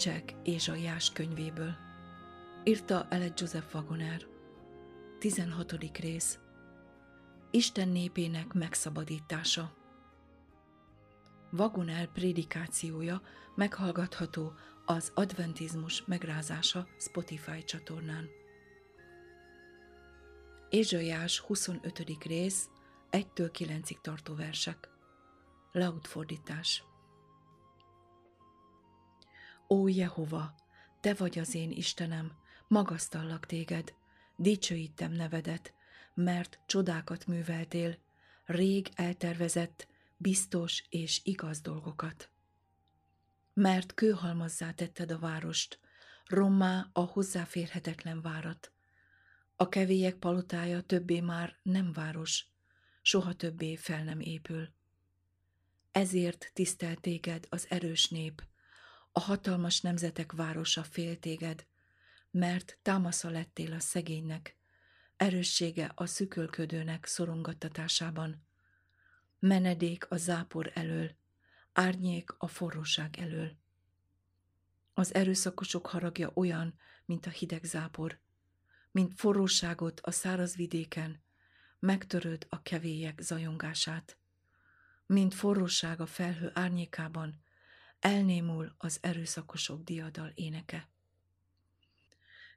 kincsek és a jás könyvéből. Írta Elet Joseph Wagoner. 16. rész. Isten népének megszabadítása. Wagoner prédikációja meghallgatható az Adventizmus megrázása Spotify csatornán. Ézsaiás 25. rész, 1-től 9-ig tartó versek. Laut fordítás. Ó Jehova, te vagy az én Istenem, magasztallak téged, dicsőítem nevedet, mert csodákat műveltél, rég eltervezett, biztos és igaz dolgokat. Mert kőhalmazzá tetted a várost, rommá a hozzáférhetetlen várat. A kevélyek palotája többé már nem város, soha többé fel nem épül. Ezért tisztel téged az erős nép, a hatalmas nemzetek városa fél téged, mert támasza lettél a szegénynek, erőssége a szükölködőnek szorongattatásában. Menedék a zápor elől, árnyék a forróság elől. Az erőszakosok haragja olyan, mint a hideg zápor, mint forróságot a száraz vidéken, megtöröd a kevélyek zajongását. Mint forróság a felhő árnyékában, elnémul az erőszakosok diadal éneke.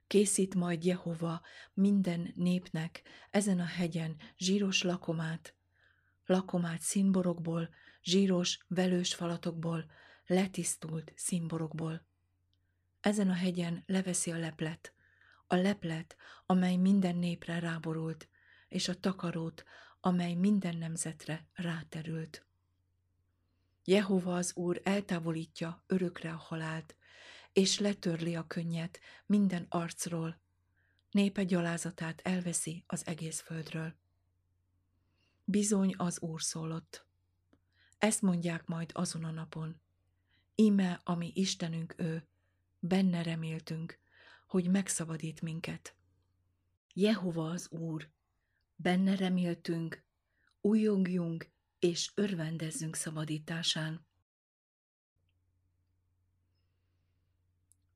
Készít majd Jehova minden népnek ezen a hegyen zsíros lakomát, lakomát színborokból, zsíros, velős falatokból, letisztult színborokból. Ezen a hegyen leveszi a leplet, a leplet, amely minden népre ráborult, és a takarót, amely minden nemzetre ráterült. Jehova az Úr eltávolítja örökre a halált, és letörli a könnyet minden arcról, népe gyalázatát elveszi az egész földről. Bizony az Úr szólott. Ezt mondják majd azon a napon. Íme, ami Istenünk ő, benne reméltünk, hogy megszabadít minket. Jehova az Úr, benne reméltünk, újongjunk és örvendezzünk szabadításán.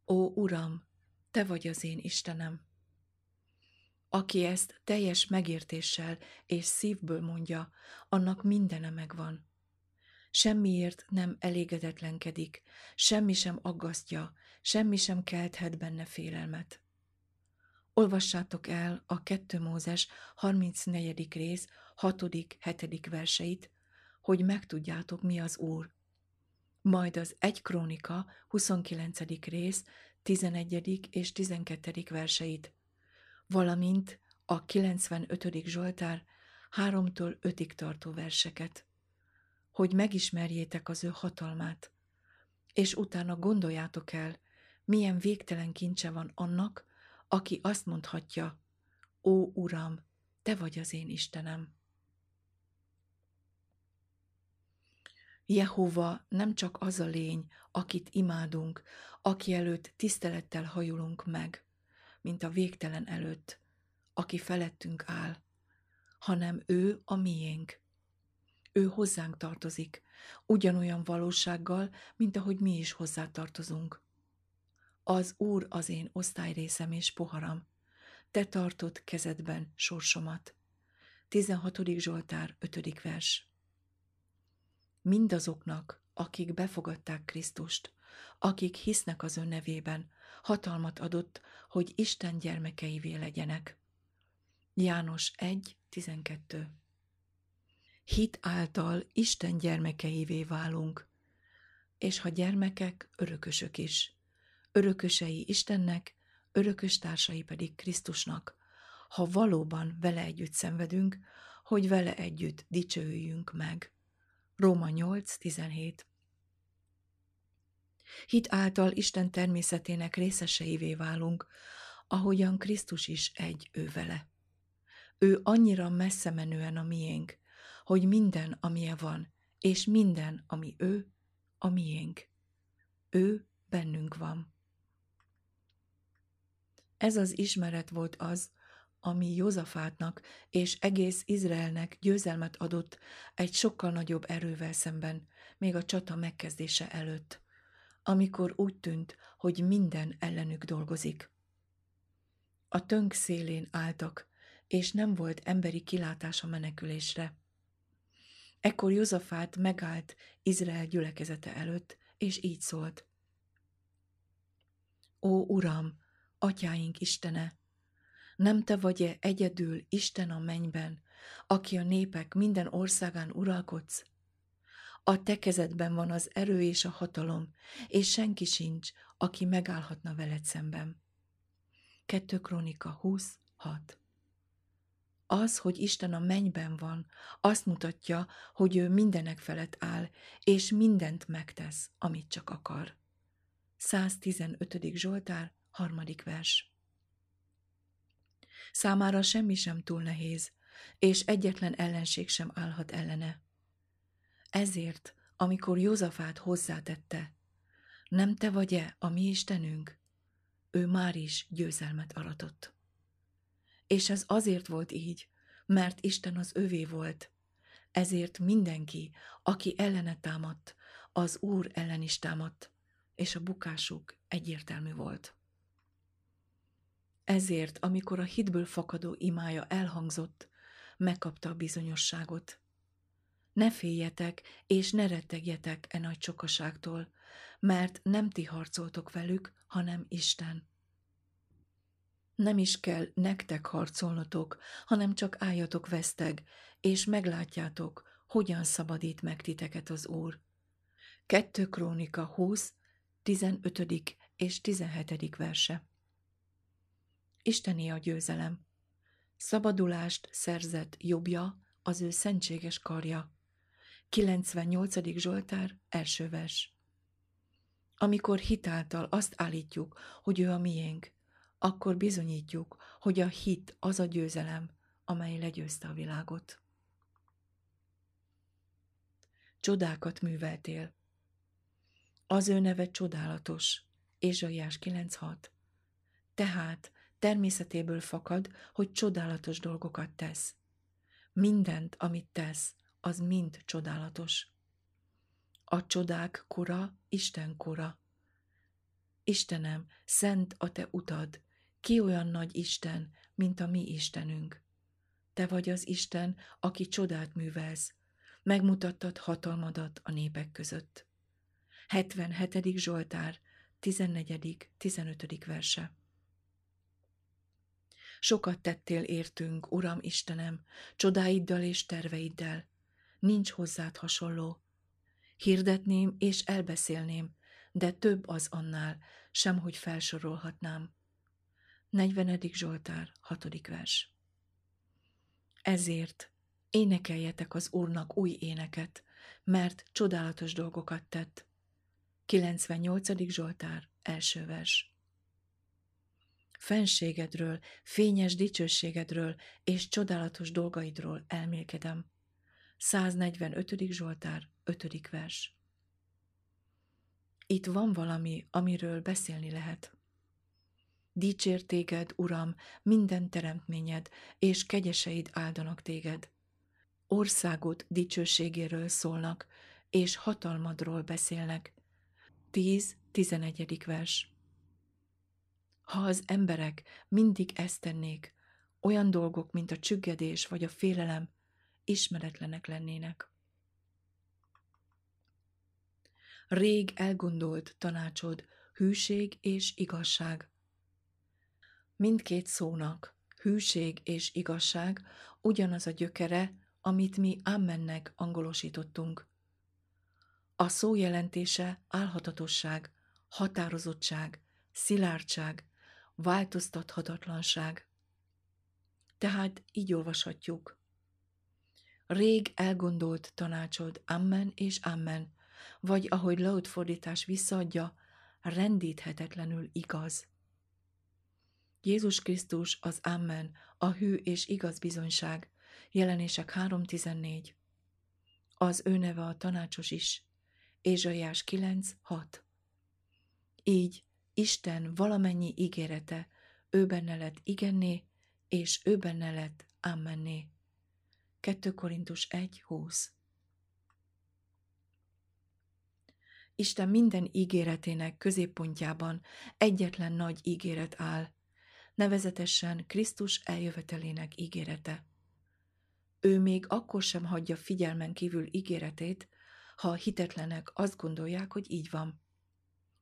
Ó Uram, Te vagy az én Istenem! Aki ezt teljes megértéssel és szívből mondja, annak mindene megvan. Semmiért nem elégedetlenkedik, semmi sem aggasztja, semmi sem kelthet benne félelmet. Olvassátok el a 2 Mózes 34. rész 6.-7. verseit, hogy megtudjátok, mi az Úr. Majd az 1 Krónika 29. rész 11. és 12. verseit, valamint a 95. Zsoltár 3-tól 5-ig tartó verseket, hogy megismerjétek az ő hatalmát, és utána gondoljátok el, milyen végtelen kincse van annak, aki azt mondhatja, Ó Uram, Te vagy az én Istenem. Jehova nem csak az a lény, akit imádunk, aki előtt tisztelettel hajulunk meg, mint a végtelen előtt, aki felettünk áll, hanem ő a miénk. Ő hozzánk tartozik, ugyanolyan valósággal, mint ahogy mi is hozzá tartozunk. Az Úr az én osztályrészem és poharam, te tartott kezedben sorsomat. 16. Zsoltár 5. vers mindazoknak, akik befogadták Krisztust, akik hisznek az ön nevében, hatalmat adott, hogy Isten gyermekeivé legyenek. János 1.12 Hit által Isten gyermekeivé válunk, és ha gyermekek, örökösök is. Örökösei Istennek, örökös társai pedig Krisztusnak, ha valóban vele együtt szenvedünk, hogy vele együtt dicsőjünk meg. Róma 8.17 Hit által Isten természetének részeseivé válunk, ahogyan Krisztus is egy ő vele. Ő annyira messze menően a miénk, hogy minden, amilyen van, és minden, ami ő, a miénk. Ő bennünk van. Ez az ismeret volt az, ami Józafátnak és egész Izraelnek győzelmet adott egy sokkal nagyobb erővel szemben, még a csata megkezdése előtt, amikor úgy tűnt, hogy minden ellenük dolgozik. A tönk szélén álltak, és nem volt emberi kilátás a menekülésre. Ekkor Józafát megállt Izrael gyülekezete előtt, és így szólt. Ó, Uram, atyáink Istene, nem te vagy-e egyedül Isten a mennyben, aki a népek minden országán uralkodsz? A te kezedben van az erő és a hatalom, és senki sincs, aki megállhatna veled szemben. 2 Krónika 26 Az, hogy Isten a mennyben van, azt mutatja, hogy ő mindenek felett áll, és mindent megtesz, amit csak akar. 115. Zsoltár, harmadik vers. Számára semmi sem túl nehéz, és egyetlen ellenség sem állhat ellene. Ezért, amikor Józafát hozzátette, nem te vagy-e a mi Istenünk? Ő már is győzelmet aratott. És ez azért volt így, mert Isten az övé volt, ezért mindenki, aki ellene támadt, az Úr ellen is támadt, és a bukásuk egyértelmű volt. Ezért, amikor a hitből fakadó imája elhangzott, megkapta a bizonyosságot. Ne féljetek, és ne rettegjetek e nagy csokaságtól, mert nem ti harcoltok velük, hanem Isten. Nem is kell nektek harcolnotok, hanem csak álljatok veszteg, és meglátjátok, hogyan szabadít meg titeket az Úr. 2 Krónika 20, 15. és 17. verse. Isteni a győzelem. Szabadulást szerzett jobbja az ő szentséges karja. 98. Zsoltár, első vers. Amikor hitáltal azt állítjuk, hogy ő a miénk, akkor bizonyítjuk, hogy a hit az a győzelem, amely legyőzte a világot. Csodákat műveltél. Az ő neve csodálatos. Ézsaiás 9.6. Tehát természetéből fakad, hogy csodálatos dolgokat tesz. Mindent, amit tesz, az mind csodálatos. A csodák kora Isten kora. Istenem, szent a te utad, ki olyan nagy Isten, mint a mi Istenünk. Te vagy az Isten, aki csodát művelsz, megmutattad hatalmadat a népek között. 77. Zsoltár, 14. 15. verse. Sokat tettél értünk, Uram Istenem, csodáiddal és terveiddel. Nincs hozzád hasonló. Hirdetném és elbeszélném, de több az annál, sem hogy felsorolhatnám. 40. Zsoltár, 6. vers. Ezért énekeljetek az Úrnak új éneket, mert csodálatos dolgokat tett. 98. Zsoltár, első vers fenségedről, fényes dicsőségedről és csodálatos dolgaidról elmélkedem. 145. Zsoltár, 5. vers. Itt van valami, amiről beszélni lehet. Dicsér téged, Uram, minden teremtményed, és kegyeseid áldanak téged. Országod dicsőségéről szólnak, és hatalmadról beszélnek. 10-11. vers. Ha az emberek mindig ezt tennék, olyan dolgok, mint a csüggedés vagy a félelem, ismeretlenek lennének. Rég elgondolt tanácsod, hűség és igazság. Mindkét szónak, hűség és igazság ugyanaz a gyökere, amit mi Ammennek angolosítottunk. A szó jelentése álhatatosság, határozottság, szilárdság, változtathatatlanság. Tehát így olvashatjuk. Rég elgondolt tanácsod, amen és amen, vagy ahogy Laut fordítás visszaadja, rendíthetetlenül igaz. Jézus Krisztus az Amen, a hű és igaz bizonyság, jelenések 3.14. Az ő neve a tanácsos is, Ézsaiás 9.6. Így Isten valamennyi ígérete ő benne lett igenné, és ő benne lett ámenné. 2 Korintus 1.20 Isten minden ígéretének középpontjában egyetlen nagy ígéret áll, nevezetesen Krisztus eljövetelének ígérete. Ő még akkor sem hagyja figyelmen kívül ígéretét, ha a hitetlenek azt gondolják, hogy így van.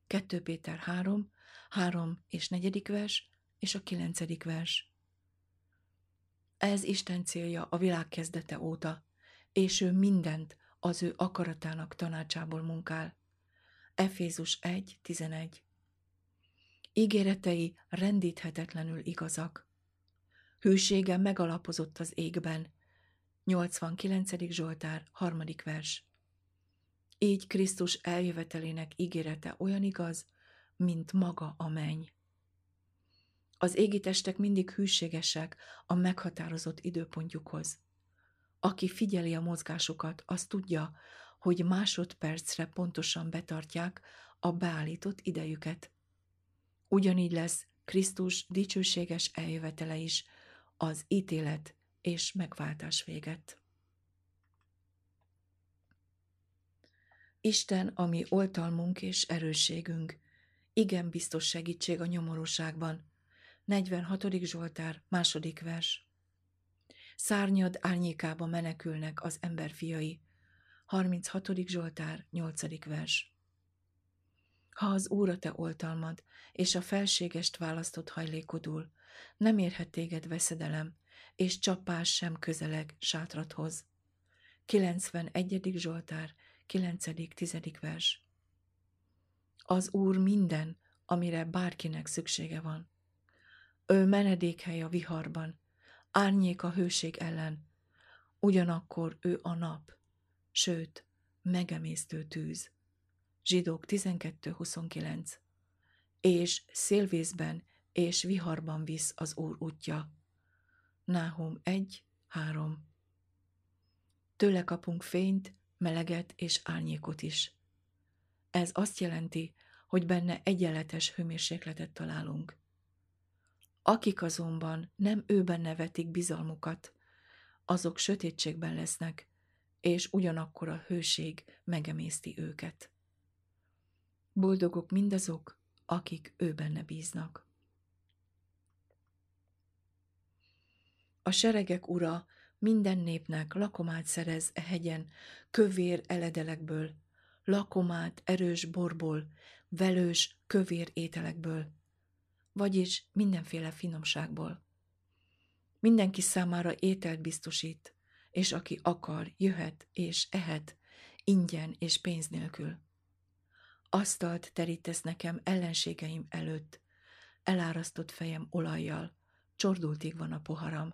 2 Péter 3, 3 és 4. vers, és a 9. vers. Ez Isten célja a világ kezdete óta, és ő mindent az ő akaratának tanácsából munkál. Efézus 1.11 Ígéretei rendíthetetlenül igazak. Hűsége megalapozott az égben. 89. Zsoltár, harmadik vers. Így Krisztus eljövetelének ígérete olyan igaz, mint maga a menny. Az égi testek mindig hűségesek a meghatározott időpontjukhoz. Aki figyeli a mozgásokat, az tudja, hogy másodpercre pontosan betartják a beállított idejüket. Ugyanígy lesz Krisztus dicsőséges eljövetele is, az ítélet és megváltás véget. Isten, ami oltalmunk és erősségünk, igen biztos segítség a nyomorúságban. 46. Zsoltár, második vers. Szárnyad árnyékába menekülnek az emberfiai. 36. Zsoltár, 8. vers. Ha az Úr te oltalmad, és a felségest választott hajlékodul, nem érhet téged veszedelem, és csapás sem közeleg sátrathoz. 91. Zsoltár, 9. 10. vers. Az Úr minden, amire bárkinek szüksége van. Ő menedékhely a viharban, árnyék a hőség ellen, ugyanakkor ő a nap, sőt, megemésztő tűz. Zsidók 12.29 És szélvészben és viharban visz az Úr útja. Náhum 1.3 Tőle kapunk fényt, meleget és árnyékot is. Ez azt jelenti, hogy benne egyenletes hőmérsékletet találunk. Akik azonban nem őben nevetik bizalmukat, azok sötétségben lesznek, és ugyanakkor a hőség megemészti őket. Boldogok mindazok, akik ő benne bíznak. A seregek ura minden népnek lakomát szerez e hegyen, kövér eledelekből, lakomát erős borból, velős, kövér ételekből, vagyis mindenféle finomságból. Mindenki számára ételt biztosít, és aki akar, jöhet és ehet, ingyen és pénz nélkül. Asztalt terítesz nekem ellenségeim előtt, elárasztott fejem olajjal, csordultig van a poharam.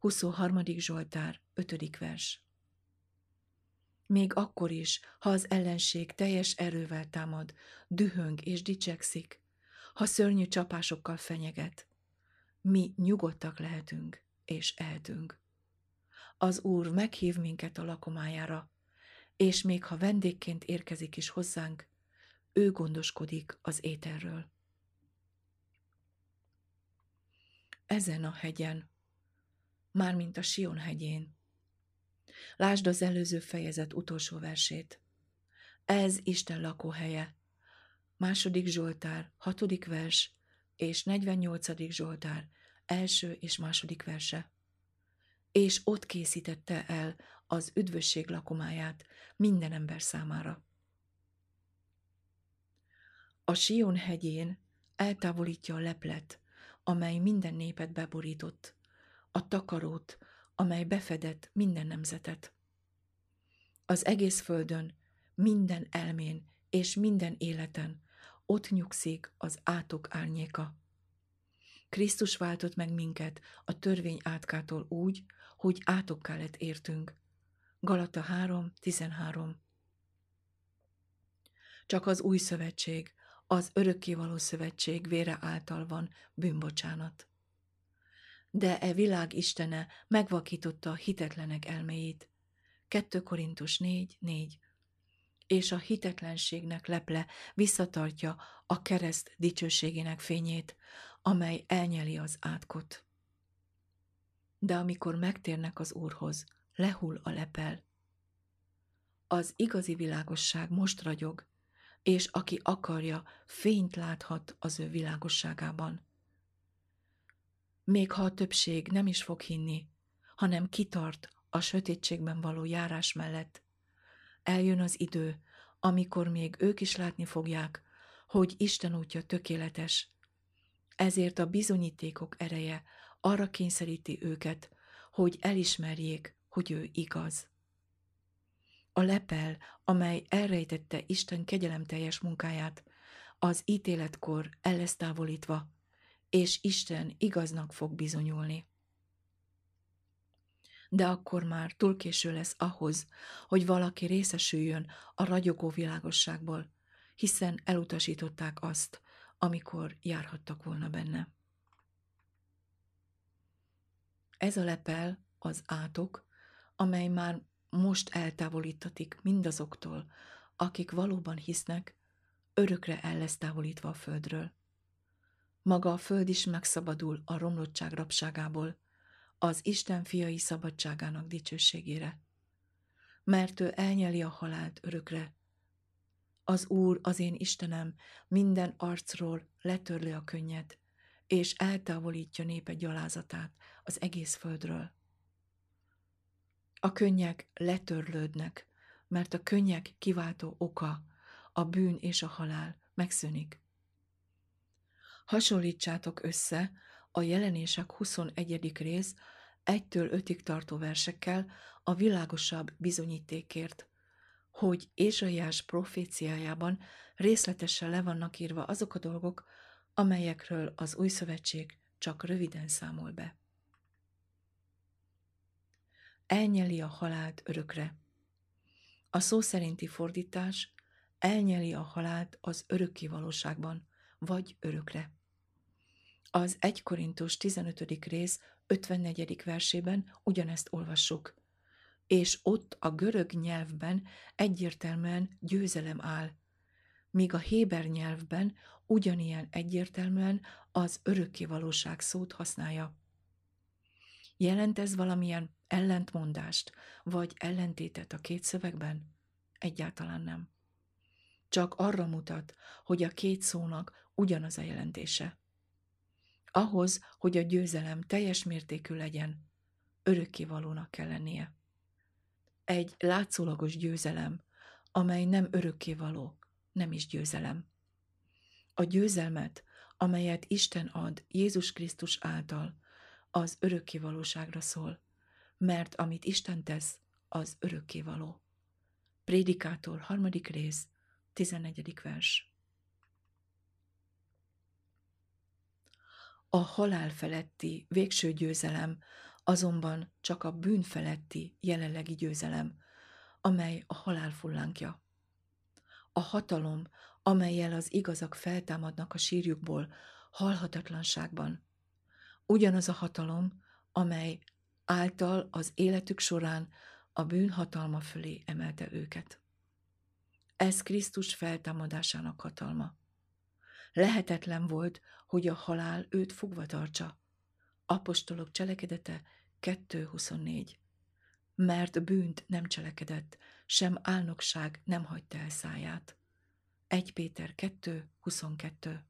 23. Zsoltár, 5. vers. Még akkor is, ha az ellenség teljes erővel támad, dühöng és dicsekszik, ha szörnyű csapásokkal fenyeget, mi nyugodtak lehetünk és ehetünk. Az Úr meghív minket a lakomájára, és még ha vendégként érkezik is hozzánk, ő gondoskodik az ételről. Ezen a hegyen, mármint a Sion hegyén, lásd az előző fejezet utolsó versét. Ez Isten lakóhelye. Második Zsoltár, hatodik vers, és 48. Zsoltár, első és második verse. És ott készítette el az üdvösség lakomáját minden ember számára. A Sion hegyén eltávolítja a leplet, amely minden népet beborított, a takarót, amely befedett minden nemzetet. Az egész földön, minden elmén és minden életen ott nyugszik az átok árnyéka. Krisztus váltott meg minket a törvény átkától úgy, hogy átokká lett értünk. Galata 3.13 Csak az új szövetség, az örökkévaló szövetség vére által van bűnbocsánat. De e világ istene megvakította a hitetlenek elméjét. 2 Korintus 4, 4 és a hitetlenségnek leple visszatartja a kereszt dicsőségének fényét, amely elnyeli az átkot. De amikor megtérnek az Úrhoz, lehull a lepel. Az igazi világosság most ragyog, és aki akarja, fényt láthat az ő világosságában. Még ha a többség nem is fog hinni, hanem kitart a sötétségben való járás mellett, eljön az idő, amikor még ők is látni fogják, hogy Isten útja tökéletes. Ezért a bizonyítékok ereje arra kényszeríti őket, hogy elismerjék, hogy ő igaz. A lepel, amely elrejtette Isten kegyelemteljes munkáját, az ítéletkor el lesz távolítva, és Isten igaznak fog bizonyulni. De akkor már túl késő lesz ahhoz, hogy valaki részesüljön a ragyogó világosságból, hiszen elutasították azt, amikor járhattak volna benne. Ez a lepel az átok, amely már most eltávolítatik mindazoktól, akik valóban hisznek, örökre el lesz távolítva a földről. Maga a föld is megszabadul a romlottság rabságából, az Isten fiai szabadságának dicsőségére. Mert ő elnyeli a halált örökre. Az Úr, az én Istenem, minden arcról letörli a könnyet, és eltávolítja népe gyalázatát az egész földről. A könnyek letörlődnek, mert a könnyek kiváltó oka, a bűn és a halál megszűnik. Hasonlítsátok össze a jelenések 21. rész 1-től 5-ig tartó versekkel a világosabb bizonyítékért, hogy Ézsaiás proféciájában részletesen le vannak írva azok a dolgok, amelyekről az új szövetség csak röviden számol be. Elnyeli a halált örökre. A szó szerinti fordítás elnyeli a halált az örökké valóságban, vagy örökre. Az 1 Korintus 15. rész 54. versében ugyanezt olvassuk, és ott a görög nyelvben egyértelműen győzelem áll, míg a héber nyelvben ugyanilyen egyértelműen az örökké valóság szót használja. Jelent ez valamilyen ellentmondást, vagy ellentétet a két szövegben? Egyáltalán nem. Csak arra mutat, hogy a két szónak ugyanaz a jelentése. Ahhoz, hogy a győzelem teljes mértékű legyen, örökkévalónak kell lennie. Egy látszólagos győzelem, amely nem örökkévaló, nem is győzelem. A győzelmet, amelyet Isten ad Jézus Krisztus által, az örökkévalóságra szól, mert amit Isten tesz, az örökkévaló. Prédikátor harmadik rész, 14. vers. A halál feletti végső győzelem azonban csak a bűn feletti jelenlegi győzelem, amely a halál fullánkja. A hatalom, amelyel az igazak feltámadnak a sírjukból, halhatatlanságban. Ugyanaz a hatalom, amely által az életük során a bűn hatalma fölé emelte őket. Ez Krisztus feltámadásának hatalma. Lehetetlen volt, hogy a halál őt fogva tartsa. Apostolok cselekedete 2.24 Mert bűnt nem cselekedett, sem álnokság nem hagyta el száját. 1 Péter 2.22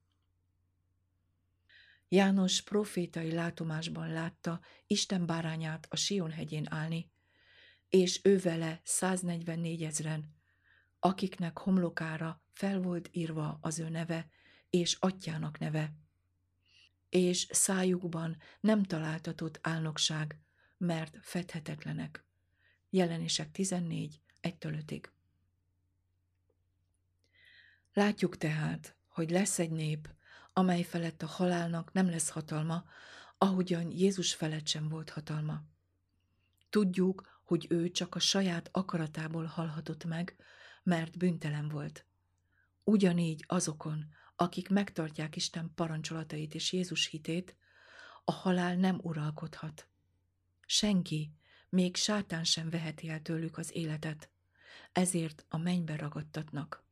János profétai látomásban látta Isten bárányát a Sion hegyén állni, és ő vele 144 ezren, akiknek homlokára fel volt írva az ő neve és atyának neve. És szájukban nem találtatott álnokság, mert fedhetetlenek. Jelenések 14, 1 Látjuk tehát, hogy lesz egy nép, amely felett a halálnak nem lesz hatalma, ahogyan Jézus felett sem volt hatalma. Tudjuk, hogy ő csak a saját akaratából halhatott meg, mert büntelen volt. Ugyanígy azokon, akik megtartják Isten parancsolatait és Jézus hitét, a halál nem uralkodhat. Senki, még sátán sem veheti el tőlük az életet, ezért a mennybe ragadtatnak.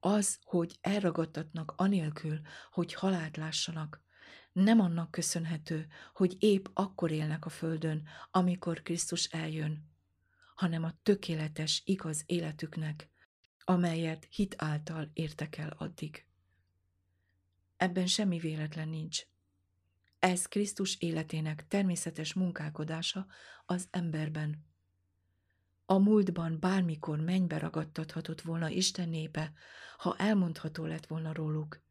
Az, hogy elragadtatnak anélkül, hogy halált lássanak, nem annak köszönhető, hogy épp akkor élnek a földön, amikor Krisztus eljön, hanem a tökéletes, igaz életüknek, amelyet hit által értek el addig. Ebben semmi véletlen nincs. Ez Krisztus életének természetes munkálkodása az emberben. A múltban bármikor mennybe ragadtathatott volna Isten népe, ha elmondható lett volna róluk.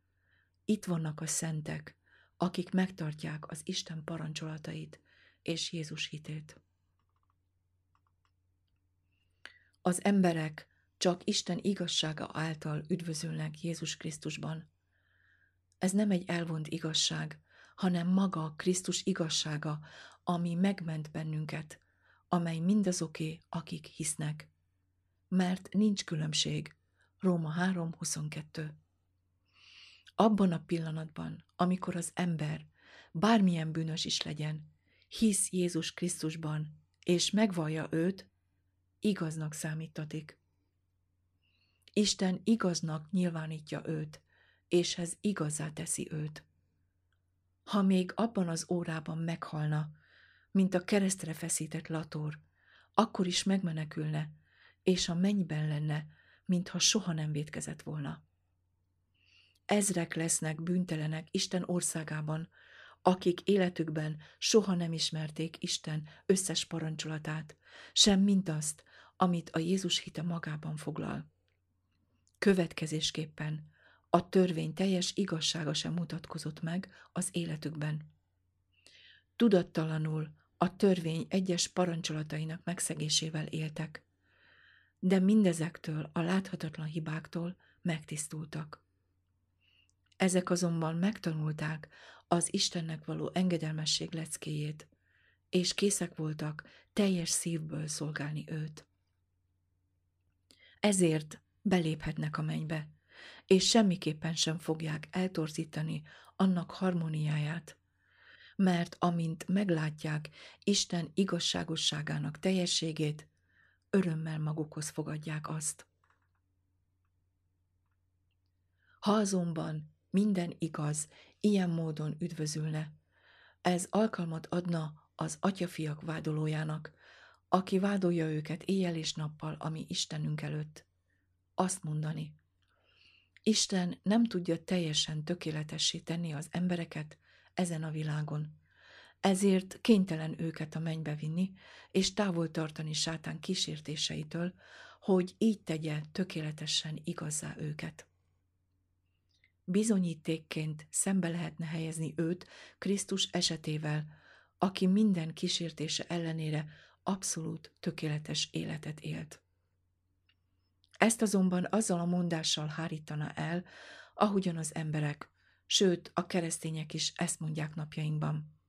Itt vannak a szentek, akik megtartják az Isten parancsolatait és Jézus hitét. Az emberek csak Isten igazsága által üdvözölnek Jézus Krisztusban. Ez nem egy elvont igazság, hanem maga Krisztus igazsága, ami megment bennünket, amely mindazoké, akik hisznek. Mert nincs különbség. Róma 3.22 Abban a pillanatban, amikor az ember, bármilyen bűnös is legyen, hisz Jézus Krisztusban, és megvallja őt, igaznak számítatik. Isten igaznak nyilvánítja őt, és ez igazá teszi őt. Ha még abban az órában meghalna, mint a keresztre feszített lator, akkor is megmenekülne, és a mennyben lenne, mintha soha nem vétkezett volna. Ezrek lesznek bűntelenek Isten országában, akik életükben soha nem ismerték Isten összes parancsolatát, sem mindazt, amit a Jézus hite magában foglal. Következésképpen a törvény teljes igazsága sem mutatkozott meg az életükben. Tudattalanul a törvény egyes parancsolatainak megszegésével éltek, de mindezektől a láthatatlan hibáktól megtisztultak. Ezek azonban megtanulták az Istennek való engedelmesség leckéjét, és készek voltak teljes szívből szolgálni őt. Ezért beléphetnek a mennybe, és semmiképpen sem fogják eltorzítani annak harmóniáját, mert amint meglátják Isten igazságosságának teljességét, örömmel magukhoz fogadják azt. Ha azonban minden igaz, ilyen módon üdvözülne, ez alkalmat adna az atyafiak vádolójának, aki vádolja őket éjjel és nappal, ami Istenünk előtt. Azt mondani, Isten nem tudja teljesen tökéletessé tenni az embereket ezen a világon. Ezért kénytelen őket a mennybe vinni, és távol tartani sátán kísértéseitől, hogy így tegye tökéletesen igazzá őket. Bizonyítékként szembe lehetne helyezni őt Krisztus esetével, aki minden kísértése ellenére abszolút tökéletes életet élt. Ezt azonban azzal a mondással hárítana el, ahogyan az emberek, sőt a keresztények is ezt mondják napjainkban,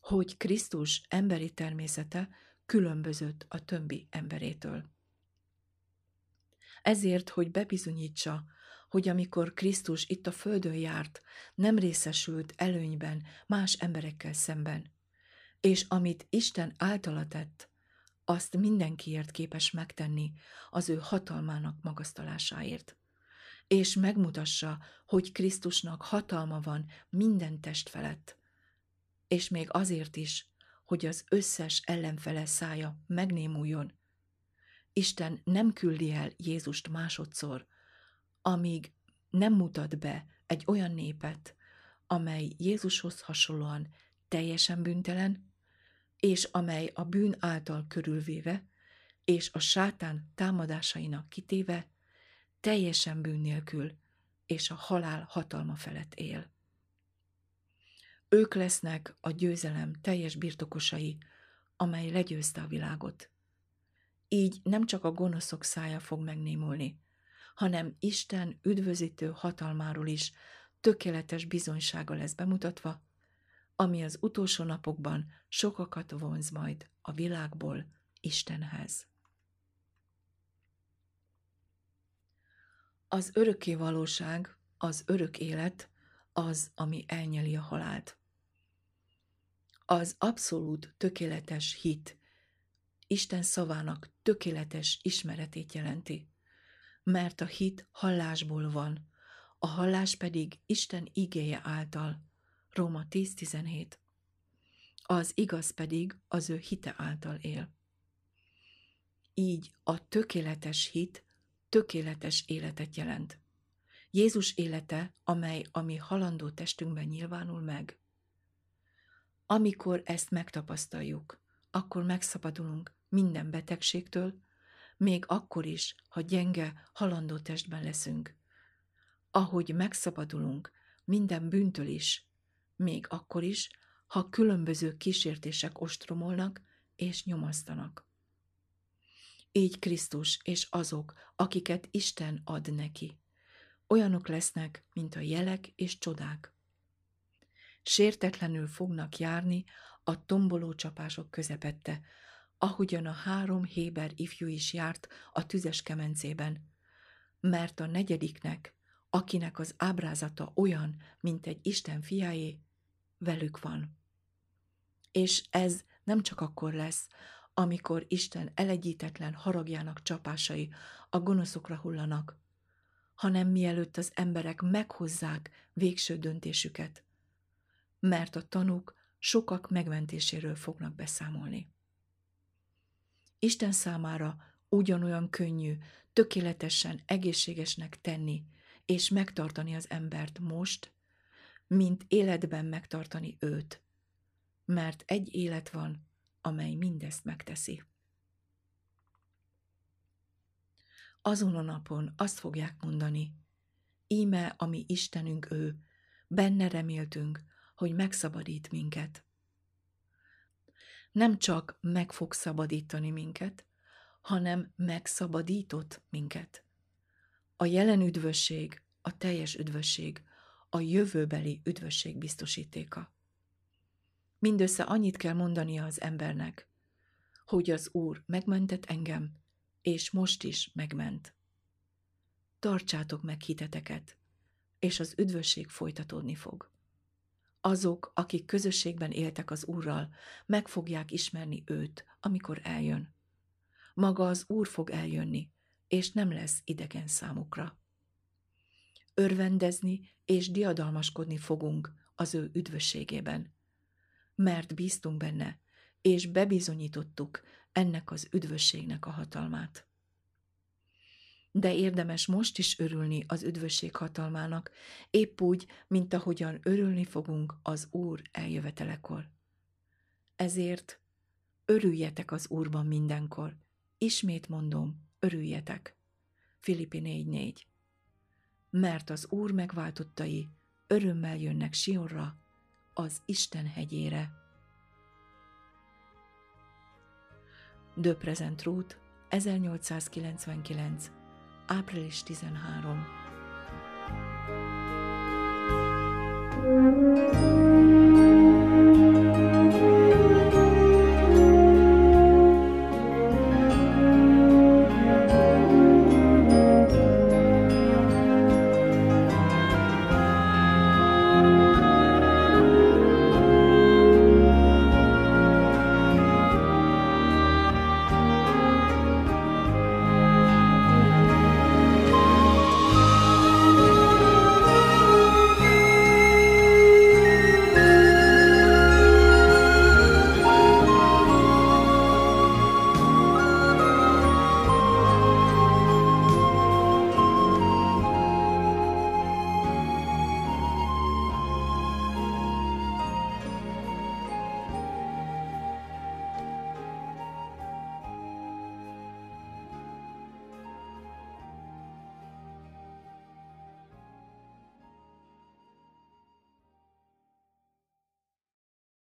hogy Krisztus emberi természete különbözött a többi emberétől. Ezért, hogy bebizonyítsa, hogy amikor Krisztus itt a földön járt, nem részesült előnyben más emberekkel szemben, és amit Isten általa tett, azt mindenkiért képes megtenni az ő hatalmának magasztalásáért, és megmutassa, hogy Krisztusnak hatalma van minden test felett, és még azért is, hogy az összes ellenfele szája megnémuljon. Isten nem küldi el Jézust másodszor, amíg nem mutat be egy olyan népet, amely Jézushoz hasonlóan teljesen büntelen, és amely a bűn által körülvéve, és a sátán támadásainak kitéve, teljesen bűn nélkül, és a halál hatalma felett él. Ők lesznek a győzelem teljes birtokosai, amely legyőzte a világot. Így nem csak a gonoszok szája fog megnémulni, hanem Isten üdvözítő hatalmáról is tökéletes bizonysága lesz bemutatva, ami az utolsó napokban sokakat vonz majd a világból Istenhez. Az örökké valóság, az örök élet az, ami elnyeli a halált. Az abszolút tökéletes hit Isten szavának tökéletes ismeretét jelenti, mert a hit hallásból van, a hallás pedig Isten igéje által, Róma 10.17. Az igaz pedig az ő hite által él. Így a tökéletes hit tökéletes életet jelent. Jézus élete, amely a mi halandó testünkben nyilvánul meg. Amikor ezt megtapasztaljuk, akkor megszabadulunk minden betegségtől, még akkor is, ha gyenge, halandó testben leszünk. Ahogy megszabadulunk minden bűntől is, még akkor is, ha különböző kísértések ostromolnak és nyomasztanak. Így Krisztus és azok, akiket Isten ad neki. Olyanok lesznek, mint a jelek és csodák. Sértetlenül fognak járni a tomboló csapások közepette, ahogyan a három Héber ifjú is járt a tüzes kemencében, mert a negyediknek, akinek az ábrázata olyan, mint egy Isten fiáé, velük van. És ez nem csak akkor lesz, amikor Isten elegyítetlen haragjának csapásai a gonoszokra hullanak, hanem mielőtt az emberek meghozzák végső döntésüket, mert a tanúk sokak megmentéséről fognak beszámolni. Isten számára ugyanolyan könnyű, tökéletesen egészségesnek tenni és megtartani az embert most, mint életben megtartani őt, mert egy élet van, amely mindezt megteszi. Azon a napon azt fogják mondani, íme, ami Istenünk ő, benne reméltünk, hogy megszabadít minket. Nem csak meg fog szabadítani minket, hanem megszabadított minket. A jelen üdvösség, a teljes üdvösség, a jövőbeli üdvösség biztosítéka. Mindössze annyit kell mondania az embernek, hogy az Úr megmentett engem, és most is megment. Tartsátok meg hiteteket, és az üdvösség folytatódni fog. Azok, akik közösségben éltek az Úrral, meg fogják ismerni őt, amikor eljön. Maga az Úr fog eljönni, és nem lesz idegen számukra. Örvendezni és diadalmaskodni fogunk az ő üdvösségében, mert bíztunk benne, és bebizonyítottuk ennek az üdvösségnek a hatalmát. De érdemes most is örülni az üdvösség hatalmának, épp úgy, mint ahogyan örülni fogunk az Úr eljövetelekor. Ezért örüljetek az Úrban mindenkor. Ismét mondom, örüljetek. Filippi 4.4 Mert az Úr megváltottai örömmel jönnek Sionra, az Isten hegyére. De Present Route 1899. április 13.